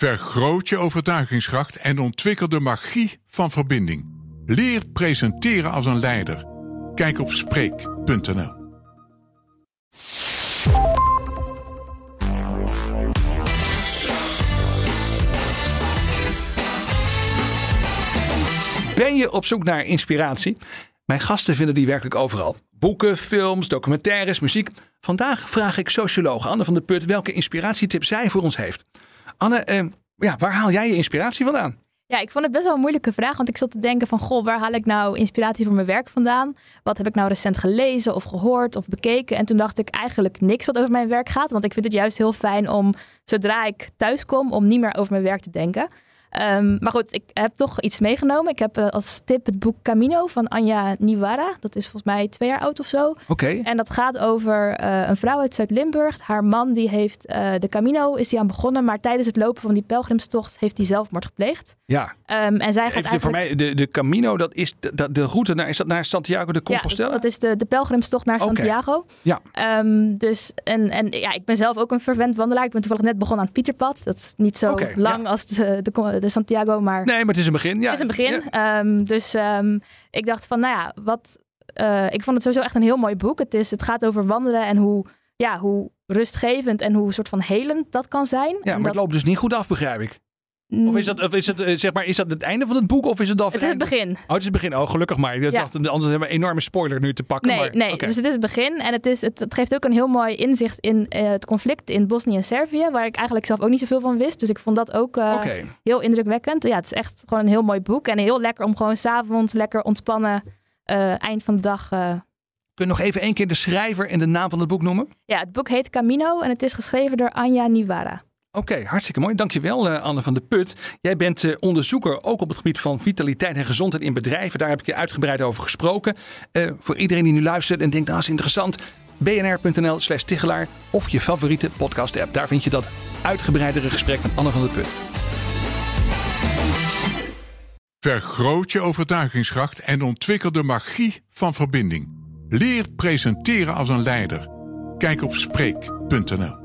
Vergroot je overtuigingskracht en ontwikkel de magie van verbinding. Leer presenteren als een leider. Kijk op Spreek.nl. Ben je op zoek naar inspiratie? Mijn gasten vinden die werkelijk overal. Boeken, films, documentaires, muziek. Vandaag vraag ik socioloog Anne van der Put welke inspiratietip zij voor ons heeft. Anne, eh, ja, waar haal jij je inspiratie vandaan? Ja, ik vond het best wel een moeilijke vraag, want ik zat te denken van, goh, waar haal ik nou inspiratie voor mijn werk vandaan? Wat heb ik nou recent gelezen of gehoord of bekeken? En toen dacht ik eigenlijk niks wat over mijn werk gaat, want ik vind het juist heel fijn om, zodra ik thuis kom, om niet meer over mijn werk te denken. Um, maar goed, ik heb toch iets meegenomen. Ik heb uh, als tip het boek Camino van Anja Niwara. Dat is volgens mij twee jaar oud of zo. Oké. Okay. En dat gaat over uh, een vrouw uit Zuid-Limburg. Haar man die heeft uh, de Camino is die aan begonnen, maar tijdens het lopen van die pelgrimstocht heeft hij zelfmoord gepleegd. Ja. Um, en zij gaat eigenlijk... voor mij, de, de Camino, dat is de, de, route naar, is dat naar Santiago de Compostela? Ja, dat is de, de pelgrimstocht naar. Santiago. Ja. Um, dus, en, en ja, ik ben zelf ook een vervent wandelaar. Ik ben toevallig net begonnen aan het Pieterpad. Dat is niet zo lang als de, de, de Santiago, maar Nee, maar het is een begin. Ja. het is een begin. Ja. Ehm, dus ehm, ik dacht van, nou ja, wat... eh, ik vond het sowieso echt een heel mooi boek. Het, is, het gaat over wandelen en hoe, ja, hoe rustgevend en hoe soort van helend dat kan zijn. Ja, maar het loopt dus niet goed af, begrijp ik. Of is dat, of is het, eh, zeg maar, is dat het einde van het boek of is het al het is het begin. Oh, het is het begin. Oh, gelukkig maar. Ik Ja. dacht, anders hebben we een enorme spoiler nu te pakken. Nee, maar, nee. dus het is het begin. En het, is, het, het geeft ook een heel mooi inzicht in eh, het conflict in Bosnië en Servië. Waar ik eigenlijk zelf ook niet zoveel van wist. Dus ik vond dat ook eh, heel indrukwekkend. Ja, het is echt gewoon een heel mooi boek. En heel lekker om gewoon s'avonds lekker ontspannen eind van de dag... Kun je nog even één keer de schrijver en de naam van het boek noemen? ja, het boek heet Camino en het is geschreven door Anja Niwara. Oké, hartstikke mooi. Dankjewel eh, Anne van de Put. Jij bent eh, onderzoeker ook op het gebied van vitaliteit en gezondheid in bedrijven. Daar heb ik je uitgebreid over gesproken. Eh, voor iedereen die nu luistert en denkt, dat is interessant. bnr.nl slash Tichelaar of je favoriete podcast app. Daar vind je dat uitgebreidere gesprek met Anne van der Put. Vergroot je overtuigingskracht en ontwikkel de magie van verbinding. Leer presenteren als een leider. Kijk op Spreek.nl.